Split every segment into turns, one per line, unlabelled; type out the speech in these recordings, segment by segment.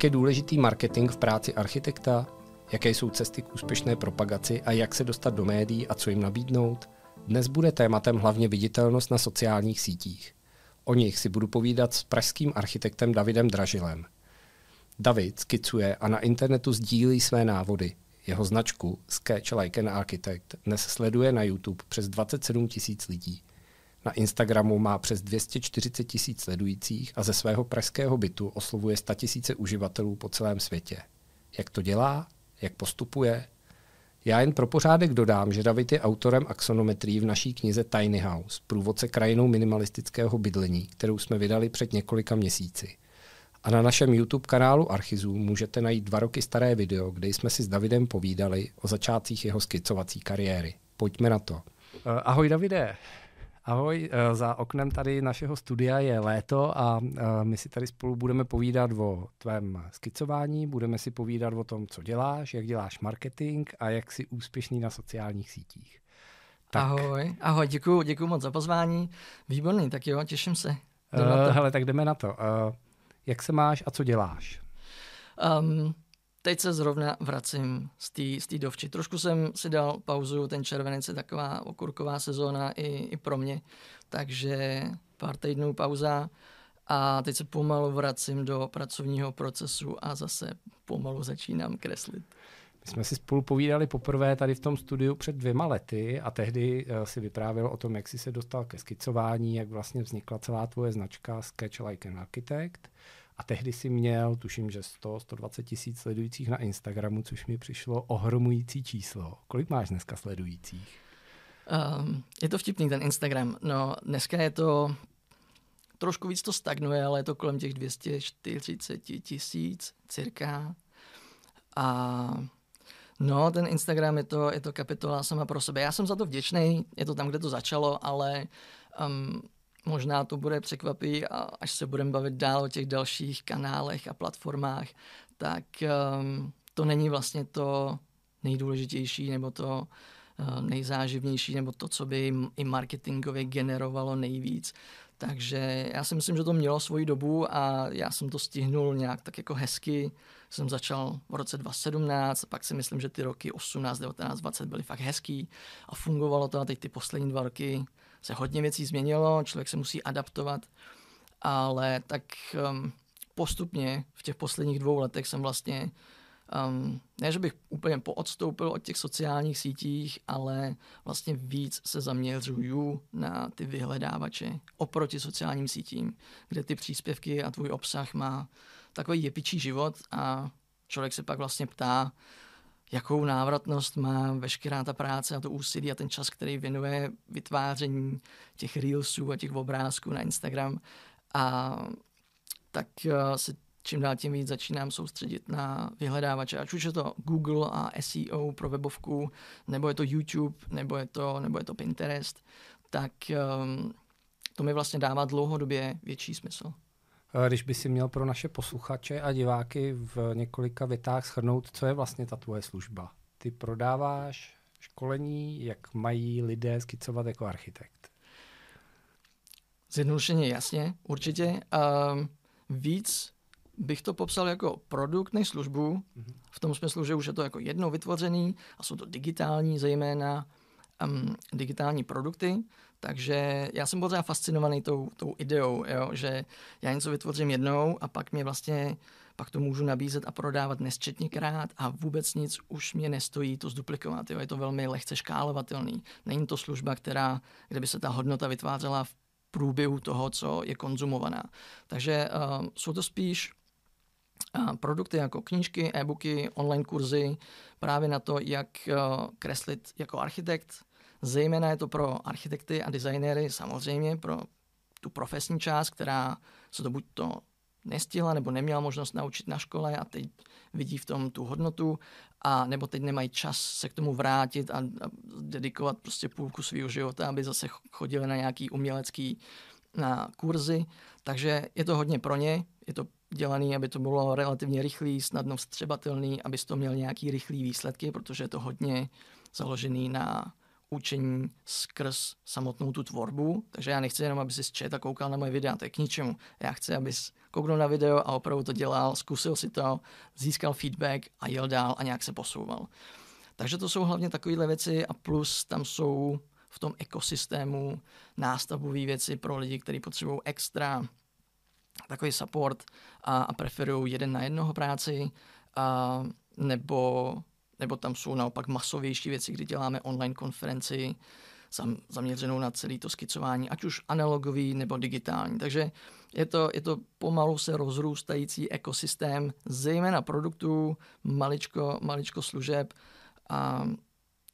Jak je důležitý marketing v práci architekta? Jaké jsou cesty k úspěšné propagaci a jak se dostat do médií a co jim nabídnout? Dnes bude tématem hlavně viditelnost na sociálních sítích. O nich si budu povídat s pražským architektem Davidem Dražilem. David skicuje a na internetu sdílí své návody. Jeho značku Sketch Like an Architect dnes sleduje na YouTube přes 27 tisíc lidí. Na Instagramu má přes 240 tisíc sledujících a ze svého pražského bytu oslovuje 100 tisíce uživatelů po celém světě. Jak to dělá? Jak postupuje? Já jen pro pořádek dodám, že David je autorem axonometrii v naší knize Tiny House, průvodce krajinou minimalistického bydlení, kterou jsme vydali před několika měsíci. A na našem YouTube kanálu Archizů můžete najít dva roky staré video, kde jsme si s Davidem povídali o začátcích jeho skicovací kariéry. Pojďme na to. Ahoj Davide. Ahoj, eh, za oknem tady našeho studia je léto a eh, my si tady spolu budeme povídat o tvém skicování, budeme si povídat o tom, co děláš, jak děláš marketing a jak jsi úspěšný na sociálních sítích.
Tak. Ahoj, ahoj, děkuji, děkuji moc za pozvání. Výborný, tak jo, těším se.
Uh, hele, tak jdeme na to. Uh, jak se máš a co děláš?
Um, teď se zrovna vracím z té dovči. Trošku jsem si dal pauzu, ten červenec je taková okurková sezóna i, i pro mě, takže pár týdnů pauza a teď se pomalu vracím do pracovního procesu a zase pomalu začínám kreslit.
My jsme si spolu povídali poprvé tady v tom studiu před dvěma lety a tehdy uh, si vyprávěl o tom, jak jsi se dostal ke skicování, jak vlastně vznikla celá tvoje značka Sketch Like an Architect. A tehdy si měl, tuším, že 100-120 tisíc sledujících na Instagramu, což mi přišlo ohromující číslo. Kolik máš dneska sledujících?
Um, je to vtipný ten Instagram. No, dneska je to trošku víc to stagnuje, ale je to kolem těch 240 tisíc cirka. A no, ten Instagram je to, je to kapitola sama pro sebe. Já jsem za to vděčný, je to tam, kde to začalo, ale um, možná to bude překvapí a až se budeme bavit dál o těch dalších kanálech a platformách, tak um, to není vlastně to nejdůležitější nebo to uh, nejzáživnější nebo to, co by i marketingově generovalo nejvíc. Takže já si myslím, že to mělo svoji dobu a já jsem to stihnul nějak tak jako hezky. Jsem začal v roce 2017, pak si myslím, že ty roky 18, 19, 20 byly fakt hezký a fungovalo to a teď ty poslední dva roky se hodně věcí změnilo, člověk se musí adaptovat, ale tak um, postupně v těch posledních dvou letech jsem vlastně um, ne, že bych úplně poodstoupil od těch sociálních sítích, ale vlastně víc se zaměřuju na ty vyhledávače oproti sociálním sítím, kde ty příspěvky a tvůj obsah má takový jepičí život a člověk se pak vlastně ptá, jakou návratnost má veškerá ta práce a to úsilí a ten čas, který věnuje vytváření těch reelsů a těch obrázků na Instagram. A tak eh, se čím dál tím víc začínám soustředit na vyhledávače, ať už je to Google a SEO pro webovku, nebo je to YouTube, nebo je to, nebo je to Pinterest, tak um, to mi vlastně dává dlouhodobě větší smysl.
Eh, když by si měl pro naše posluchače a diváky v několika větách shrnout, co je vlastně ta tvoje služba. Ty prodáváš školení, jak mají lidé skicovat jako architekt.
Zjednodušeně jasně, určitě. Um, víc bych to popsal jako produkt než službu, mm-hmm. v tom smyslu, že už je to jako jedno vytvořený a jsou to digitální zejména um, digitální produkty, takže já jsem pořád fascinovaný tou, tou ideou, jo, že já něco vytvořím jednou a pak mě vlastně pak to můžu nabízet a prodávat nesčetněkrát a vůbec nic už mě nestojí to zduplikovat. Jo. Je to velmi lehce škálovatelný. Není to služba, která, kde by se ta hodnota vytvářela v průběhu toho, co je konzumovaná. Takže uh, jsou to spíš uh, produkty jako knížky, e-booky, online kurzy, právě na to, jak uh, kreslit jako architekt, Zejména je to pro architekty a designéry, samozřejmě pro tu profesní část, která se to buď to nestihla nebo neměla možnost naučit na škole a teď vidí v tom tu hodnotu a nebo teď nemají čas se k tomu vrátit a, a dedikovat prostě půlku svého života, aby zase chodili na nějaký umělecký na kurzy. Takže je to hodně pro ně, je to dělaný, aby to bylo relativně rychlý, snadno vstřebatelný, aby to měl nějaký rychlý výsledky, protože je to hodně založený na učení skrz samotnou tu tvorbu, takže já nechci jenom, aby si čet a koukal na moje videa, to je k ničemu. Já chci, abys kouknul na video a opravdu to dělal, zkusil si to, získal feedback a jel dál a nějak se posouval. Takže to jsou hlavně takovéhle věci a plus tam jsou v tom ekosystému nástavbové věci pro lidi, kteří potřebují extra takový support a, a preferují jeden na jednoho práci, a, nebo, nebo tam jsou naopak masovější věci, kdy děláme online konferenci zaměřenou na celé to skicování, ať už analogový nebo digitální. Takže je to, je to pomalu se rozrůstající ekosystém, zejména produktů, maličko, maličko služeb a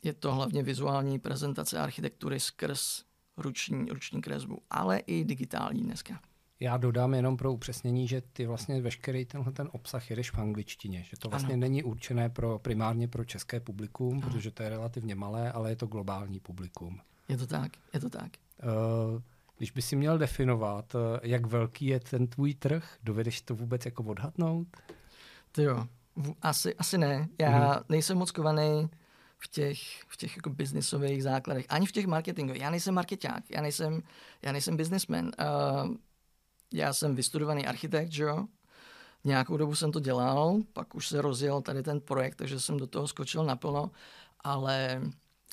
je to hlavně vizuální prezentace architektury skrz ruční, ruční kresbu, ale i digitální dneska.
Já dodám jenom pro upřesnění, že ty vlastně veškerý tenhle ten obsah jedeš v angličtině, že to vlastně ano. není určené pro, primárně pro české publikum, ano. protože to je relativně malé, ale je to globální publikum.
Je to tak, je to tak.
Uh, když by si měl definovat, uh, jak velký je ten tvůj trh, dovedeš to vůbec jako odhadnout?
To jo, asi, asi ne. Já uh-huh. nejsem moc kovaný v těch, v těch jako biznisových základech, ani v těch marketingových. Já nejsem marketák, já nejsem, já nejsem businessman. Uh, já jsem vystudovaný architekt, že jo? Nějakou dobu jsem to dělal, pak už se rozjel tady ten projekt, takže jsem do toho skočil naplno, ale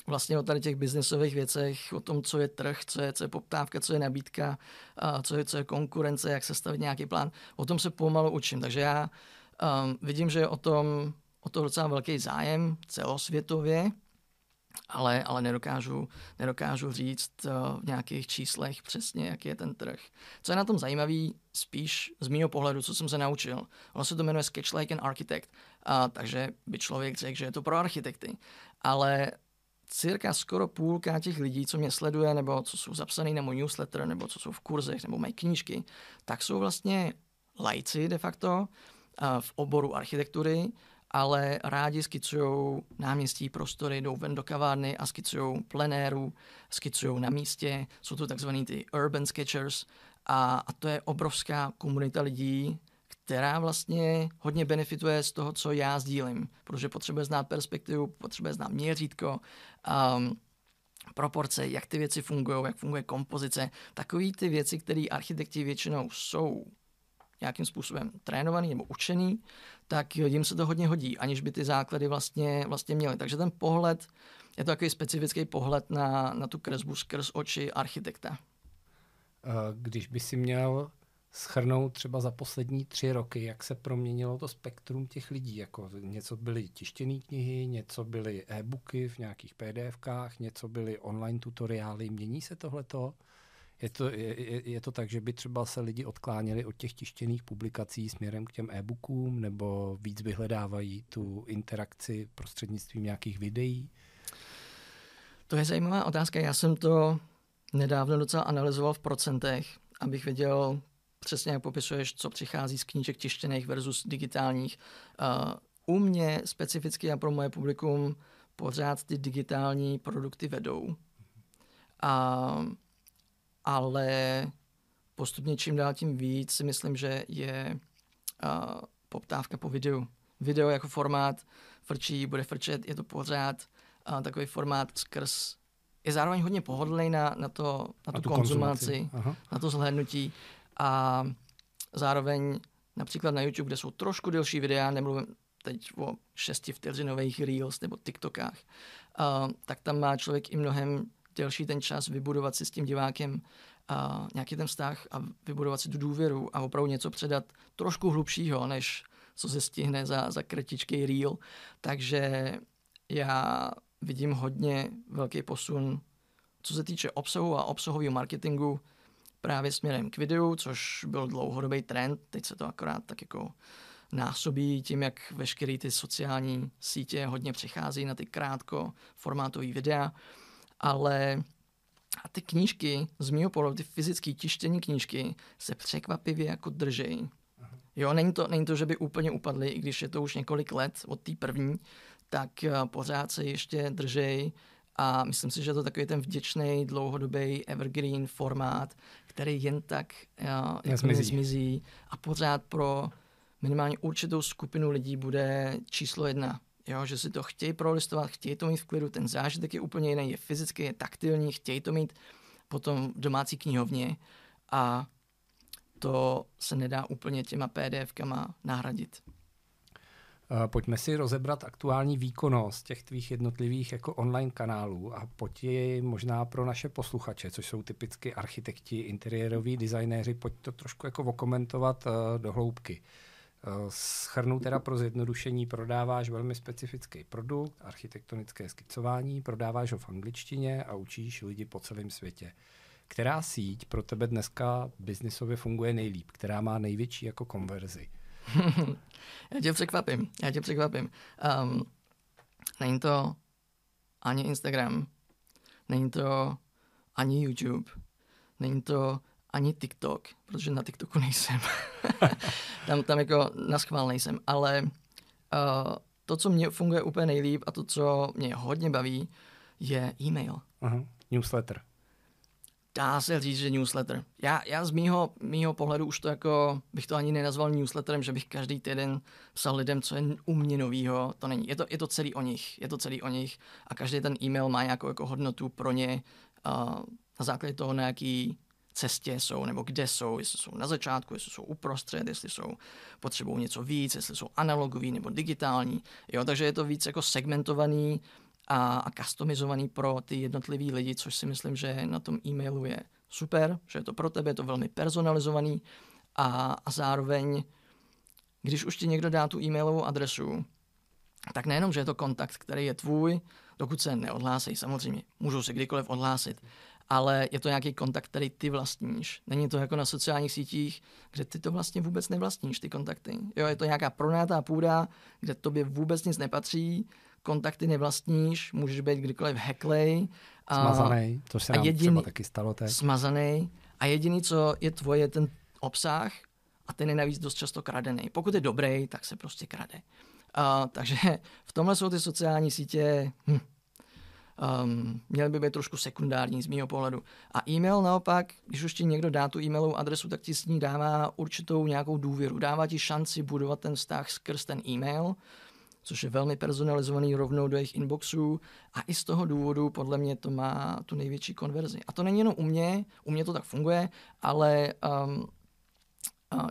vlastně o tady těch biznesových věcech, o tom, co je trh, co je, co je poptávka, co je nabídka, co je, co je konkurence, jak se stavit nějaký plán, o tom se pomalu učím. Takže já um, vidím, že je o tom, o to docela velký zájem celosvětově, ale, ale nedokážu, nedokážu říct uh, v nějakých číslech přesně, jaký je ten trh. Co je na tom zajímavé, spíš z mého pohledu, co jsem se naučil. Ono se to jmenuje Sketch Like an Architect, uh, takže by člověk řekl, že je to pro architekty. Ale cirka skoro půlka těch lidí, co mě sleduje, nebo co jsou zapsaný na můj newsletter, nebo co jsou v kurzech, nebo mají knížky, tak jsou vlastně lajci de facto uh, v oboru architektury, ale rádi skicují náměstí, prostory, jdou ven do kavárny a skicují plenéru, skicují na místě. Jsou to takzvaný ty urban sketchers a, a to je obrovská komunita lidí, která vlastně hodně benefituje z toho, co já sdílím, protože potřebuje znát perspektivu, potřebuje znát měřítko, um, proporce, jak ty věci fungují, jak funguje kompozice. Takové ty věci, které architekti většinou jsou nějakým způsobem trénovaný nebo učený, tak jim se to hodně hodí, aniž by ty základy vlastně, vlastně měly. Takže ten pohled, je to takový specifický pohled na, na tu kresbu skrz oči architekta.
Když by si měl schrnout třeba za poslední tři roky, jak se proměnilo to spektrum těch lidí. Jako něco byly tištěné knihy, něco byly e-booky v nějakých PDFkách, něco byly online tutoriály. Mění se tohleto? Je to, je, je to tak, že by třeba se lidi odkláněli od těch tištěných publikací směrem k těm e-bookům, nebo víc vyhledávají tu interakci prostřednictvím nějakých videí?
To je zajímavá otázka. Já jsem to nedávno docela analyzoval v procentech, abych věděl přesně, jak popisuješ, co přichází z knížek tištěných versus digitálních. U mě specificky a pro moje publikum pořád ty digitální produkty vedou. A ale postupně čím dál tím víc si myslím, že je uh, poptávka po videu. Video jako formát frčí, bude frčet, je to pořád uh, takový formát skrz je zároveň hodně pohodlný na, na, to, na, tu, tu konzumaci, konzumaci. na to zhlédnutí a zároveň například na YouTube, kde jsou trošku delší videa, nemluvím teď o šesti vteřinových reels nebo TikTokách, uh, tak tam má člověk i mnohem delší ten čas vybudovat si s tím divákem a nějaký ten vztah a vybudovat si tu důvěru a opravdu něco předat trošku hlubšího, než co se stihne za, za kratičký reel. Takže já vidím hodně velký posun, co se týče obsahu a obsahového marketingu právě směrem k videu, což byl dlouhodobý trend. Teď se to akorát tak jako násobí tím, jak veškeré ty sociální sítě hodně přechází na ty krátko formátové videa ale a ty knížky, z mého pohledu, ty fyzické tištění knížky se překvapivě jako držejí. Jo, není to, není to, že by úplně upadly, i když je to už několik let od té první, tak eh, pořád se ještě držejí a myslím si, že to takový ten vděčný, dlouhodobý evergreen formát, který jen tak uh, nezmizí. nezmizí a pořád pro minimálně určitou skupinu lidí bude číslo jedna jo, že si to chtějí prolistovat, chtějí to mít v klidu, ten zážitek je úplně jiný, je fyzicky, je taktilní, chtějí to mít potom v domácí knihovně a to se nedá úplně těma PDFkama nahradit.
Pojďme si rozebrat aktuální výkonnost těch tvých jednotlivých jako online kanálů a pojď je možná pro naše posluchače, což jsou typicky architekti, interiéroví designéři, pojď to trošku jako okomentovat uh, do hloubky. Schrnu teda pro zjednodušení, prodáváš velmi specifický produkt, architektonické skicování, prodáváš ho v angličtině a učíš lidi po celém světě. Která síť pro tebe dneska biznisově funguje nejlíp? Která má největší jako konverzi?
já tě překvapím, já tě překvapím. Um, není to ani Instagram, není to ani YouTube, není to ani TikTok, protože na TikToku nejsem. tam, tam jako na schvál nejsem, ale uh, to, co mě funguje úplně nejlíp a to, co mě hodně baví, je e-mail.
Uh-huh. Newsletter
dá se říct, že newsletter. Já, já z mýho, mýho pohledu už to jako, bych to ani nenazval newsletterem, že bych každý týden psal lidem, co je u mě novýho. To není. Je to, je to celý o nich. Je to celý o nich a každý ten e-mail má nějakou jako hodnotu pro ně uh, na základě toho, na jaký cestě jsou, nebo kde jsou, jestli jsou na začátku, jestli jsou uprostřed, jestli jsou potřebují něco víc, jestli jsou analogový nebo digitální. Jo, takže je to víc jako segmentovaný a, a customizovaný pro ty jednotlivý lidi, což si myslím, že na tom e-mailu je super, že je to pro tebe, je to velmi personalizovaný a, a zároveň, když už ti někdo dá tu e-mailovou adresu, tak nejenom, že je to kontakt, který je tvůj, dokud se neodhlásí, samozřejmě, můžou se kdykoliv odhlásit, ale je to nějaký kontakt, který ty vlastníš. Není to jako na sociálních sítích, kde ty to vlastně vůbec nevlastníš, ty kontakty. Jo, je to nějaká pronátá půda, kde tobě vůbec nic nepatří, kontakty nevlastníš, můžeš být kdykoliv hacklej.
Smazaný, to se nám jediný, třeba taky stalo teď.
Smazaný. A jediný, co je tvoje, je ten obsah a ten je navíc dost často kradený. Pokud je dobrý, tak se prostě krade. Uh, takže v tomhle jsou ty sociální sítě, hm, um, měly by být trošku sekundární z mého pohledu. A e-mail naopak, když už ti někdo dá tu e-mailovou adresu, tak ti s ní dává určitou nějakou důvěru. Dává ti šanci budovat ten vztah skrz ten e-mail což je velmi personalizovaný rovnou do jejich inboxů a i z toho důvodu podle mě to má tu největší konverzi. A to není jenom u mě, u mě to tak funguje, ale um, a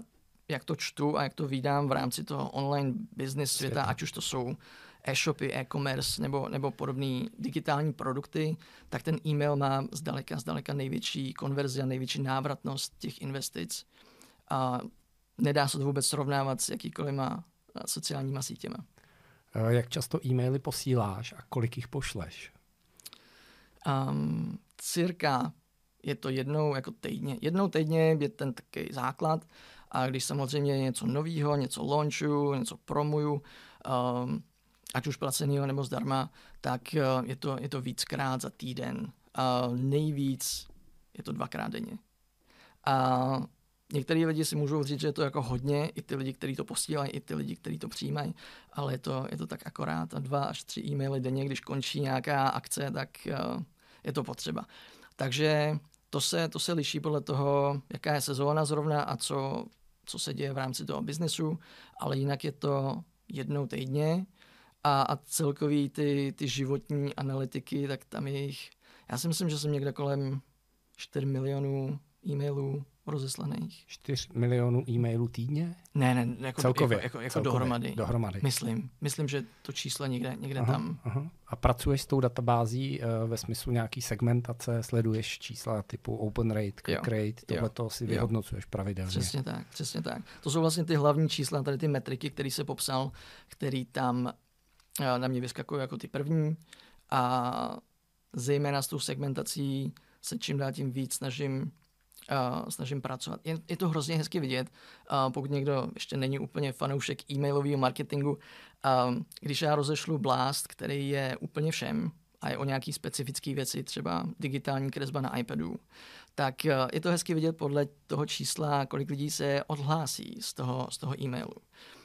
jak to čtu a jak to vídám v rámci toho online business světa, světa. ať už to jsou e-shopy, e-commerce nebo, nebo podobné digitální produkty, tak ten e-mail má zdaleka, zdaleka největší konverzi a největší návratnost těch investic. A nedá se to vůbec srovnávat s jakýkoliv sociálníma sítěma.
Eh, jak často e-maily posíláš a kolik jich pošleš?
Um, cirka je to jednou jako týdně. Jednou týdně je ten takový základ a když samozřejmě něco nového, něco launchu, něco promuju, um, ať už placenýho nebo zdarma, tak uh, je, to, je to víckrát za týden. Uh, nejvíc je to dvakrát denně. A Některý lidi si můžou říct, že je to jako hodně, i ty lidi, kteří to posílají, i ty lidi, kteří to přijímají, ale je to, je to tak akorát a dva až tři e-maily denně, když končí nějaká akce, tak uh, je to potřeba. Takže to se, to se liší podle toho, jaká je sezóna zrovna a co, co se děje v rámci toho biznesu, ale jinak je to jednou týdně a, a celkový ty, ty životní analytiky, tak tam je jich, já si myslím, že jsem někde kolem 4 milionů e-mailů rozeslaných.
4 milionů e-mailů týdně?
Ne, ne, jako,
celkově,
jako, jako, jako
celkově,
dohromady.
dohromady.
Myslím, myslím, že to číslo někde, někde
aha,
tam.
Aha. A pracuješ s tou databází uh, ve smyslu nějaký segmentace, sleduješ čísla typu open rate, click rate, tohle to si vyhodnocuješ jo. pravidelně.
Přesně tak, přesně tak. To jsou vlastně ty hlavní čísla, tady ty metriky, které se popsal, který tam na mě vyskakují jako ty první a zejména s tou segmentací se čím dál tím víc snažím uh, snažím pracovat. Je, je to hrozně hezky vidět, uh, pokud někdo ještě není úplně fanoušek e-mailového marketingu. Uh, když já rozešlu Blast, který je úplně všem, a je o nějaký specifické věci, třeba digitální kresba na iPadu, tak uh, je to hezky vidět podle toho čísla, kolik lidí se odhlásí z toho, z toho e-mailu.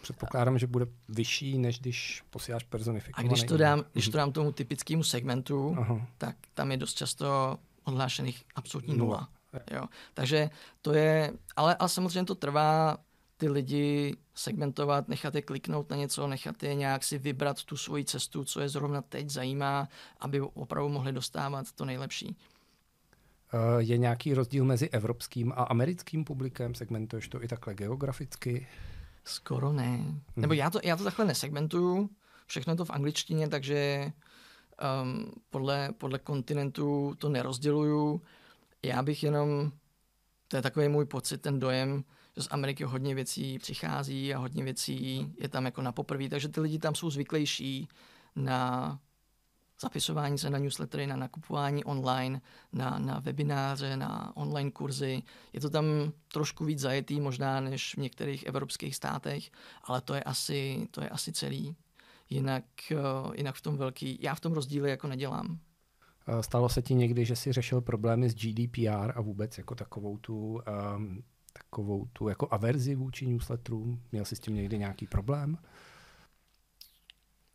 Předpokládám, že bude vyšší, než když posíláš personifikovaný.
A když to dám, když to dám tomu typickému segmentu, Aha. tak tam je dost často odhlášených absolutní nula. nula. Jo. Takže to je, ale, ale samozřejmě to trvá ty lidi segmentovat, nechat je kliknout na něco, nechat je nějak si vybrat tu svoji cestu, co je zrovna teď zajímá, aby opravdu mohli dostávat to nejlepší.
Eh, je nějaký rozdíl mezi evropským a americkým publikem? Segmentuješ to i takhle geograficky?
Skoro ne. Hmm. Nebo já to, já to takhle nesegmentuju. Všechno je to v angličtině, takže um, podle, podle kontinentu to nerozděluju. Já bych jenom, to je takový můj pocit, ten dojem, že z Ameriky hodně věcí přichází a hodně věcí je tam jako na poprvé, takže ty lidi tam jsou zvyklejší na zapisování se na newslettery, na nakupování online, na, na webináře, na online kurzy. Je to tam trošku víc zajetý možná než v některých evropských státech, ale to je asi, to je asi celý. Jinak, eh, jinak v tom velký, já v tom rozdíle jako nedělám.
Eh, stalo se ti někdy, že jsi řešil problémy s GDPR a vůbec jako takovou tu, um, takovou tu jako averzi vůči newsletterům? Měl jsi s tím někdy nějaký problém?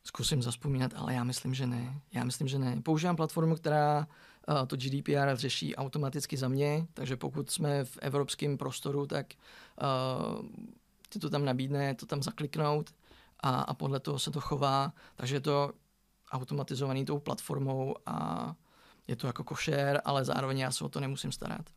Zkusím zaspomínat, ale já myslím, že ne. Já myslím, že ne. Používám platformu, která uh, to GDPR řeší automaticky za mě, takže pokud jsme v evropském prostoru, tak uh, ty to tam nabídne, to tam zakliknout a, a podle toho se to chová, takže je to automatizovaný tou platformou a je to jako košer, ale zároveň já se o to nemusím starat.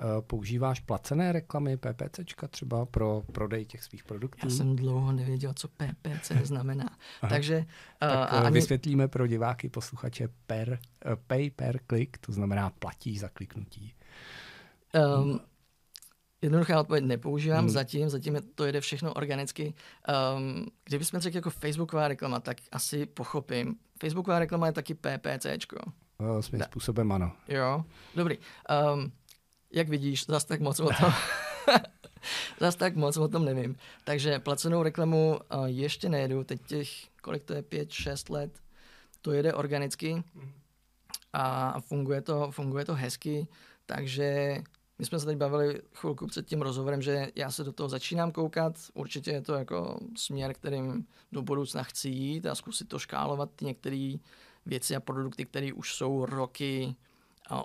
Eh, používáš placené reklamy, PPCčka třeba pro prodej těch svých produktů?
Já jsem dlouho nevěděl, co PPC znamená. Takže
tak uh, ani... vysvětlíme pro diváky, posluchače per, uh, pay per click, to znamená platí za kliknutí.
Um, Jednoduchá odpověď nepoužívám hmm. zatím, zatím je, to jede všechno organicky. Um, kdybychom řekli jako Facebooková reklama, tak asi pochopím. Facebooková reklama je taky PPCčko.
Svým da. způsobem ano.
Jo, dobrý. Um, jak vidíš, zas tak moc o tom. zas tak moc o tom nevím. Takže placenou reklamu uh, ještě nejedu, teď těch, kolik to je, pět, šest let, to jede organicky a funguje to, funguje to hezky, takže my jsme se teď bavili chvilku před tím rozhovorem, že já se do toho začínám koukat. Určitě je to jako směr, kterým do budoucna chci jít a zkusit to škálovat některé věci a produkty, které už jsou roky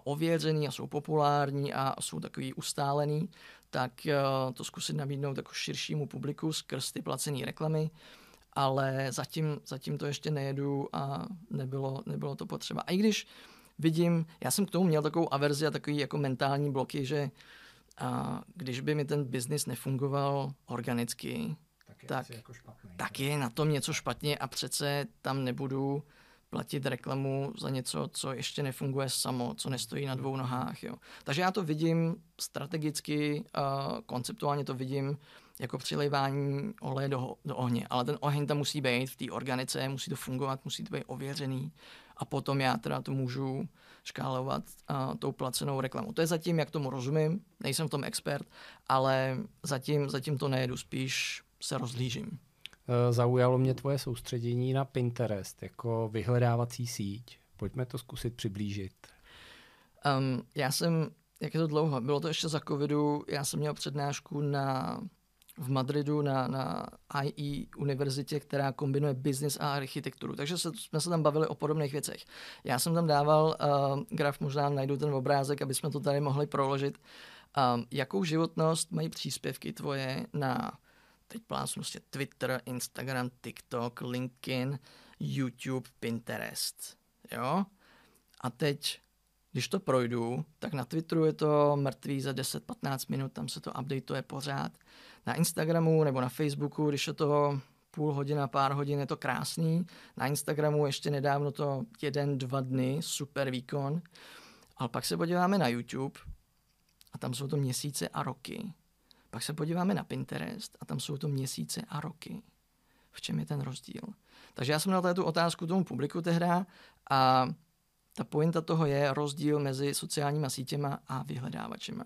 ověřený a jsou populární a jsou takový ustálený, tak eh, to zkusit nabídnout jako širšímu publiku skrz ty placené reklamy, ale zatím, zatím to ještě nejedu a nebylo, nebylo to potřeba. A i když vidím, já jsem k tomu měl takovou averzi a takový jako mentální bloky, že a když by mi ten biznis nefungoval organicky, tak je, tak, jako špatný, tak je na tom něco špatně a přece tam nebudu platit reklamu za něco, co ještě nefunguje samo, co nestojí na dvou nohách. Jo. Takže já to vidím strategicky, uh, konceptuálně to vidím jako přilejvání oleje do, do ohně. Ale ten oheň tam musí být v té organice, musí to fungovat, musí to být ověřený a potom já teda to můžu škálovat uh, tou placenou reklamu. To je zatím, jak tomu rozumím, nejsem v tom expert, ale zatím, zatím to nejedu, spíš se rozlížím.
Eh, zaujalo mě tvoje soustředění na Pinterest jako vyhledávací síť. Pojďme to zkusit přiblížit.
Um, já jsem, jak je to dlouho, bylo to ještě za covidu, já jsem měl přednášku na, v Madridu na, na IE univerzitě, která kombinuje business a architekturu. Takže se, jsme se tam bavili o podobných věcech. Já jsem tam dával uh, graf, možná najdu ten obrázek, aby jsme to tady mohli proložit. Um, jakou životnost mají příspěvky tvoje na teď plásnu prostě Twitter, Instagram, TikTok, LinkedIn, YouTube, Pinterest. Jo? A teď, když to projdu, tak na Twitteru je to mrtvý za 10-15 minut, tam se to updateuje pořád. Na Instagramu nebo na Facebooku, když je to půl hodina, pár hodin, je to krásný. Na Instagramu ještě nedávno to jeden, dva dny, super výkon. Ale pak se podíváme na YouTube a tam jsou to měsíce a roky. Pak se podíváme na Pinterest a tam jsou to měsíce a roky. V čem je ten rozdíl? Takže já jsem dal tu otázku tomu publiku tehda a ta pointa toho je rozdíl mezi sociálníma sítěma a vyhledávačema.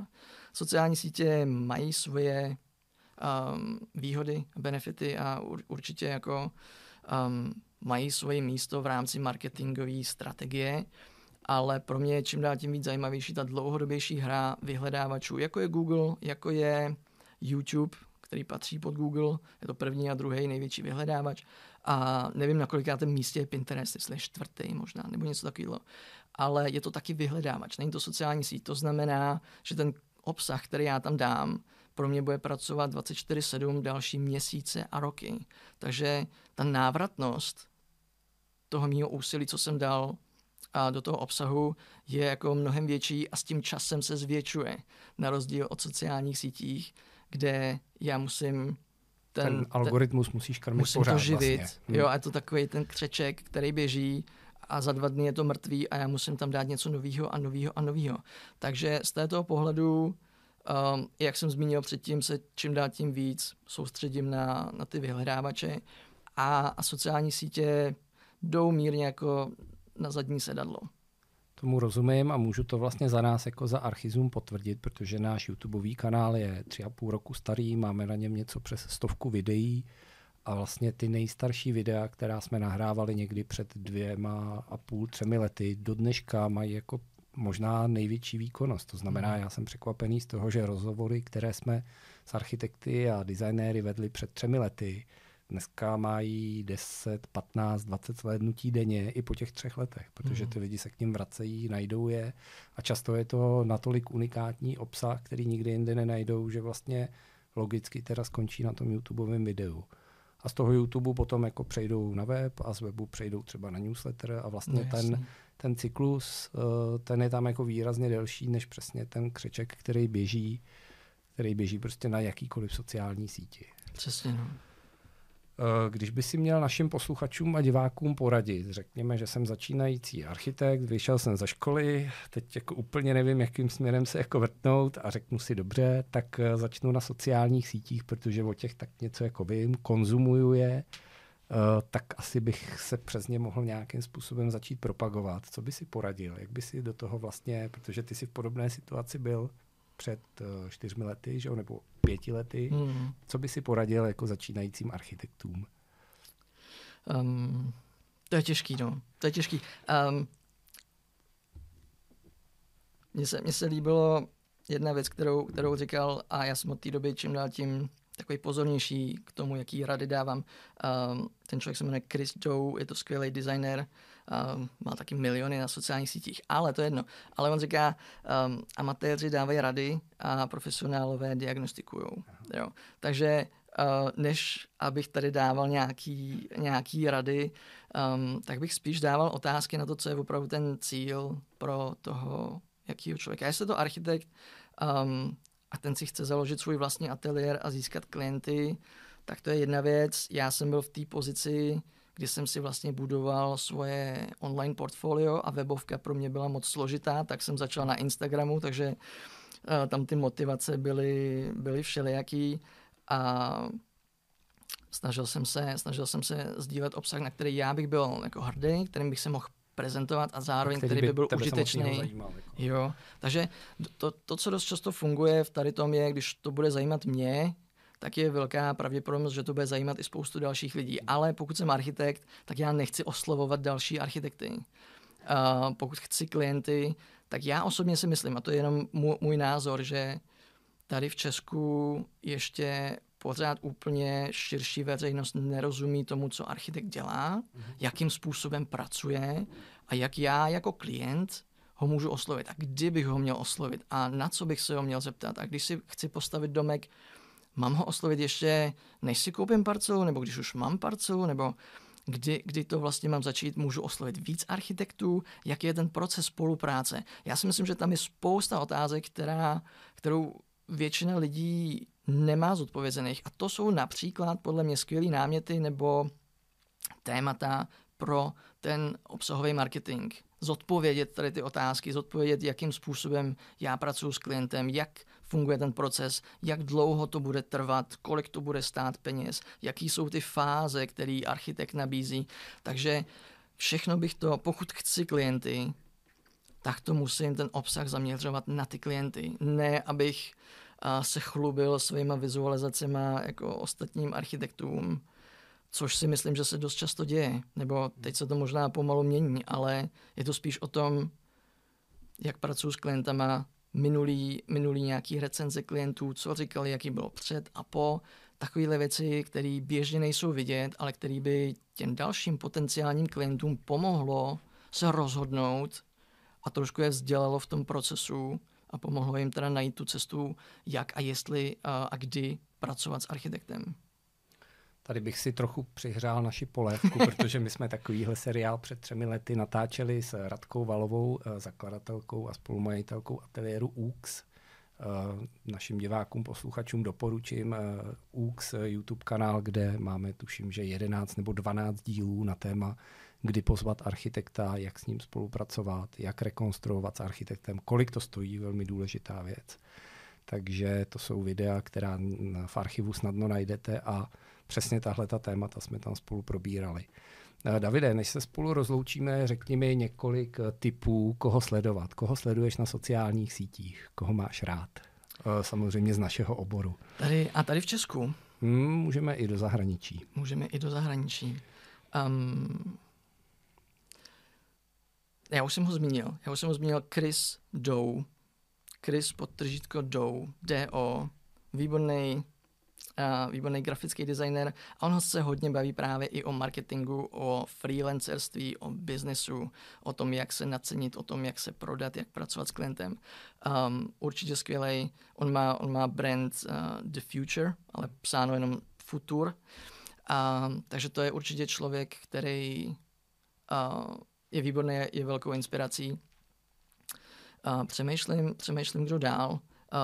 Sociální sítě mají svoje um, výhody, benefity a ur, určitě jako um, mají svoje místo v rámci marketingové strategie, ale pro mě je čím dál tím víc zajímavější ta dlouhodobější hra vyhledávačů, jako je Google, jako je YouTube, který patří pod Google, je to první a druhý největší vyhledávač a nevím, na kolikátém místě je Pinterest, jestli je čtvrtý možná, nebo něco takového. Ale je to taky vyhledávač, není to sociální síť. To znamená, že ten obsah, který já tam dám, pro mě bude pracovat 24-7 další měsíce a roky. Takže ta návratnost toho mého úsilí, co jsem dal a do toho obsahu, je jako mnohem větší a s tím časem se zvětšuje. Na rozdíl od sociálních sítích, kde já musím
ten, ten algoritmus musíš krmit
musím
pořád
to živit.
Vlastně.
Jo, a je to takový ten křeček, který běží a za dva dny je to mrtvý a já musím tam dát něco nového a nového a nového. Takže z této pohledu, um, jak jsem zmínil předtím, se čím dál tím víc soustředím na, na ty vyhledávače a, a sociální sítě jdou mírně jako na zadní sedadlo.
Tomu rozumím a můžu to vlastně za nás jako za Archizum potvrdit, protože náš YouTubeový kanál je tři a půl roku starý, máme na něm něco přes stovku videí a vlastně ty nejstarší videa, která jsme nahrávali někdy před dvěma a půl, třemi lety, do dneška mají jako možná největší výkonnost. To znamená, mhm. já jsem překvapený z toho, že rozhovory, které jsme s architekty a designéry vedli před třemi lety, dneska mají 10, 15, 20 slednutí denně i po těch třech letech, protože mhm. ty lidi se k ním vracejí, najdou je a často je to natolik unikátní obsah, který nikdy jinde nenajdou, že vlastně logicky teda skončí na tom YouTubeovém videu. A z toho YouTube potom jako přejdou na web a z webu přejdou třeba na newsletter a vlastně no, ten, ten cyklus, uh, ten je tam jako výrazně delší než přesně ten křeček, který běží, který běží prostě na jakýkoliv sociální síti.
Přesně, no.
Eh, když by si měl našim posluchačům a divákům poradit, řekněme, že jsem začínající architekt, vyšel jsem ze školy, teď jako úplně nevím, jakým směrem se jako vrtnout a řeknu si dobře, tak eh, začnu na sociálních sítích, protože o těch tak něco jako vím, konzumuju je, eh, tak asi bych se přes ně mohl nějakým způsobem začít propagovat. Co by si poradil? Jak by si do toho vlastně, protože ty si v podobné situaci byl, před uh, čtyřmi lety, že, nebo pěti lety. Mm. Co by si poradil jako začínajícím architektům?
Um, to je těžký, no. To je těžký. Um, mně se, mně se líbilo jedna věc, kterou, kterou říkal a já jsem od té doby čím dál tím takový pozornější k tomu, jaký rady dávám. Um, ten člověk se jmenuje Chris Joe, je to skvělý designer, um, má taky miliony na sociálních sítích, ale to je jedno. Ale on říká, um, amatéři dávají rady a profesionálové diagnostikují. Jo. Takže uh, než abych tady dával nějaký, nějaký rady, um, tak bych spíš dával otázky na to, co je opravdu ten cíl pro toho jakýho člověka. Jestli to architekt, um, a ten si chce založit svůj vlastní ateliér a získat klienty, tak to je jedna věc. Já jsem byl v té pozici, kdy jsem si vlastně budoval svoje online portfolio a webovka pro mě byla moc složitá, tak jsem začal na Instagramu, takže uh, tam ty motivace byly, byly všelijaký a snažil jsem se, snažil jsem se sdílet obsah, na který já bych byl jako hrdý, kterým bych se mohl prezentovat a zároveň, který, který by byl užitečný. Zajímal, jako. Jo, takže to, to, co dost často funguje v tady tom je, když to bude zajímat mě, tak je velká pravděpodobnost, že to bude zajímat i spoustu dalších lidí. Ale pokud jsem architekt, tak já nechci oslovovat další architekty. Uh, pokud chci klienty, tak já osobně si myslím, a to je jenom můj, můj názor, že tady v Česku ještě pořád úplně širší veřejnost nerozumí tomu, co architekt dělá, mm-hmm. jakým způsobem pracuje a jak já jako klient ho můžu oslovit a kdy bych ho měl oslovit a na co bych se ho měl zeptat. A když si chci postavit domek, mám ho oslovit ještě, než si koupím parcelu, nebo když už mám parcelu, nebo kdy, kdy to vlastně mám začít, můžu oslovit víc architektů, jaký je ten proces spolupráce. Já si myslím, že tam je spousta otázek, která, kterou většina lidí nemá zodpovězených. A to jsou například podle mě skvělý náměty nebo témata pro ten obsahový marketing. Zodpovědět tady ty otázky, zodpovědět, jakým způsobem já pracuji s klientem, jak funguje ten proces, jak dlouho to bude trvat, kolik to bude stát peněz, jaký jsou ty fáze, které architekt nabízí. Takže všechno bych to, pokud chci klienty, tak to musím ten obsah zaměřovat na ty klienty. Ne, abych se chlubil svýma vizualizacemi jako ostatním architektům, což si myslím, že se dost často děje. Nebo teď se to možná pomalu mění, ale je to spíš o tom, jak pracuji s klientama, minulý, minulý nějaký recenze klientů, co říkali, jaký bylo před a po, takovéhle věci, které běžně nejsou vidět, ale které by těm dalším potenciálním klientům pomohlo se rozhodnout a trošku je vzdělalo v tom procesu, a pomohlo jim teda najít tu cestu, jak a jestli a, a kdy pracovat s architektem.
Tady bych si trochu přihřál naši polévku, protože my jsme takovýhle seriál před třemi lety natáčeli s Radkou Valovou, eh, zakladatelkou a spolumajitelkou ateliéru UX. Eh, našim divákům, posluchačům doporučím eh, UX YouTube kanál, kde máme tuším, že 11 nebo 12 dílů na téma, kdy pozvat architekta, jak s ním spolupracovat, jak rekonstruovat s architektem, kolik to stojí, velmi důležitá věc. Takže to jsou videa, která v archivu snadno najdete a přesně tahle ta témata jsme tam spolu probírali. Eh, Davide, než se spolu rozloučíme, řekni mi několik eh, typů, koho sledovat. Koho sleduješ na sociálních sítích? Koho máš rád? Eh, samozřejmě z našeho oboru.
Tady, a tady v Česku?
Hmm, můžeme i do zahraničí.
Můžeme i do zahraničí. Um, já už jsem ho zmínil. Já už jsem ho zmínil Chris Doe. Chris podtržítko Doe. D-O. Výborný uh, výborný grafický designer a on se hodně baví právě i o marketingu, o freelancerství, o biznesu, o tom, jak se nacenit, o tom, jak se prodat, jak pracovat s klientem. Um, určitě skvělý. On má, on má brand uh, The Future, ale psáno jenom Futur. Uh, takže to je určitě člověk, který uh, je výborný, je velkou inspirací. Uh, přemýšlím, přemýšlím, kdo dál. Uh,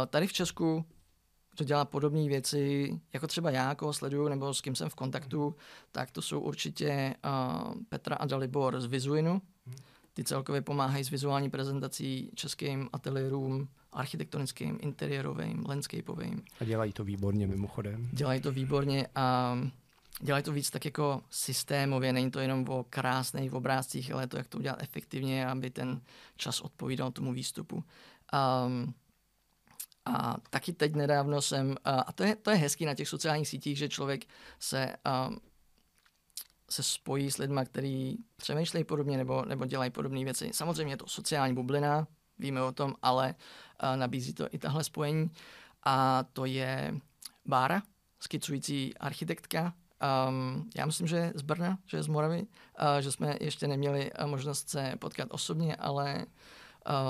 tady v Česku kdo dělá podobné věci, jako třeba já, koho sleduju, nebo s kým jsem v kontaktu, tak to jsou určitě uh, Petra a Dalibor z Vizuinu. Ty celkově pomáhají s vizuální prezentací českým ateliérům, architektonickým, interiérovým, landscapeovým.
A dělají to výborně mimochodem.
Dělají to výborně a dělají to víc tak jako systémově, není to jenom o krásných obrázcích, ale to, jak to udělat efektivně, aby ten čas odpovídal tomu výstupu. Um, a taky teď nedávno jsem, a to je, to je hezký na těch sociálních sítích, že člověk se, um, se spojí s lidmi, kteří přemýšlejí podobně nebo, nebo dělají podobné věci. Samozřejmě je to sociální bublina, víme o tom, ale uh, nabízí to i tahle spojení. A to je Bára, skicující architektka. Um, já myslím, že je z Brna, že je z Moravy, uh, že jsme ještě neměli možnost se potkat osobně, ale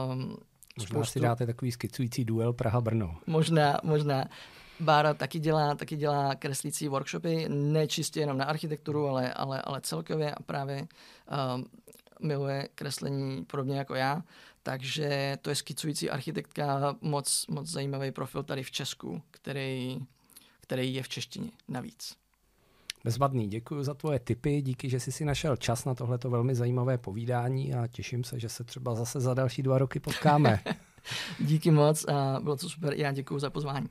um,
Možná spoustu... si dáte takový skicující duel Praha-Brno.
Možná, možná. Bára taky dělá, taky dělá kreslící workshopy, ne čistě jenom na architekturu, ale, ale, ale celkově a právě uh, miluje kreslení podobně jako já. Takže to je skicující architektka, moc, moc zajímavý profil tady v Česku, který, který je v češtině navíc.
Bezvadný, děkuji za tvoje tipy, díky, že jsi si našel čas na tohleto velmi zajímavé povídání a těším se, že se třeba zase za další dva roky potkáme.
díky moc a bylo to super, já děkuji za pozvání.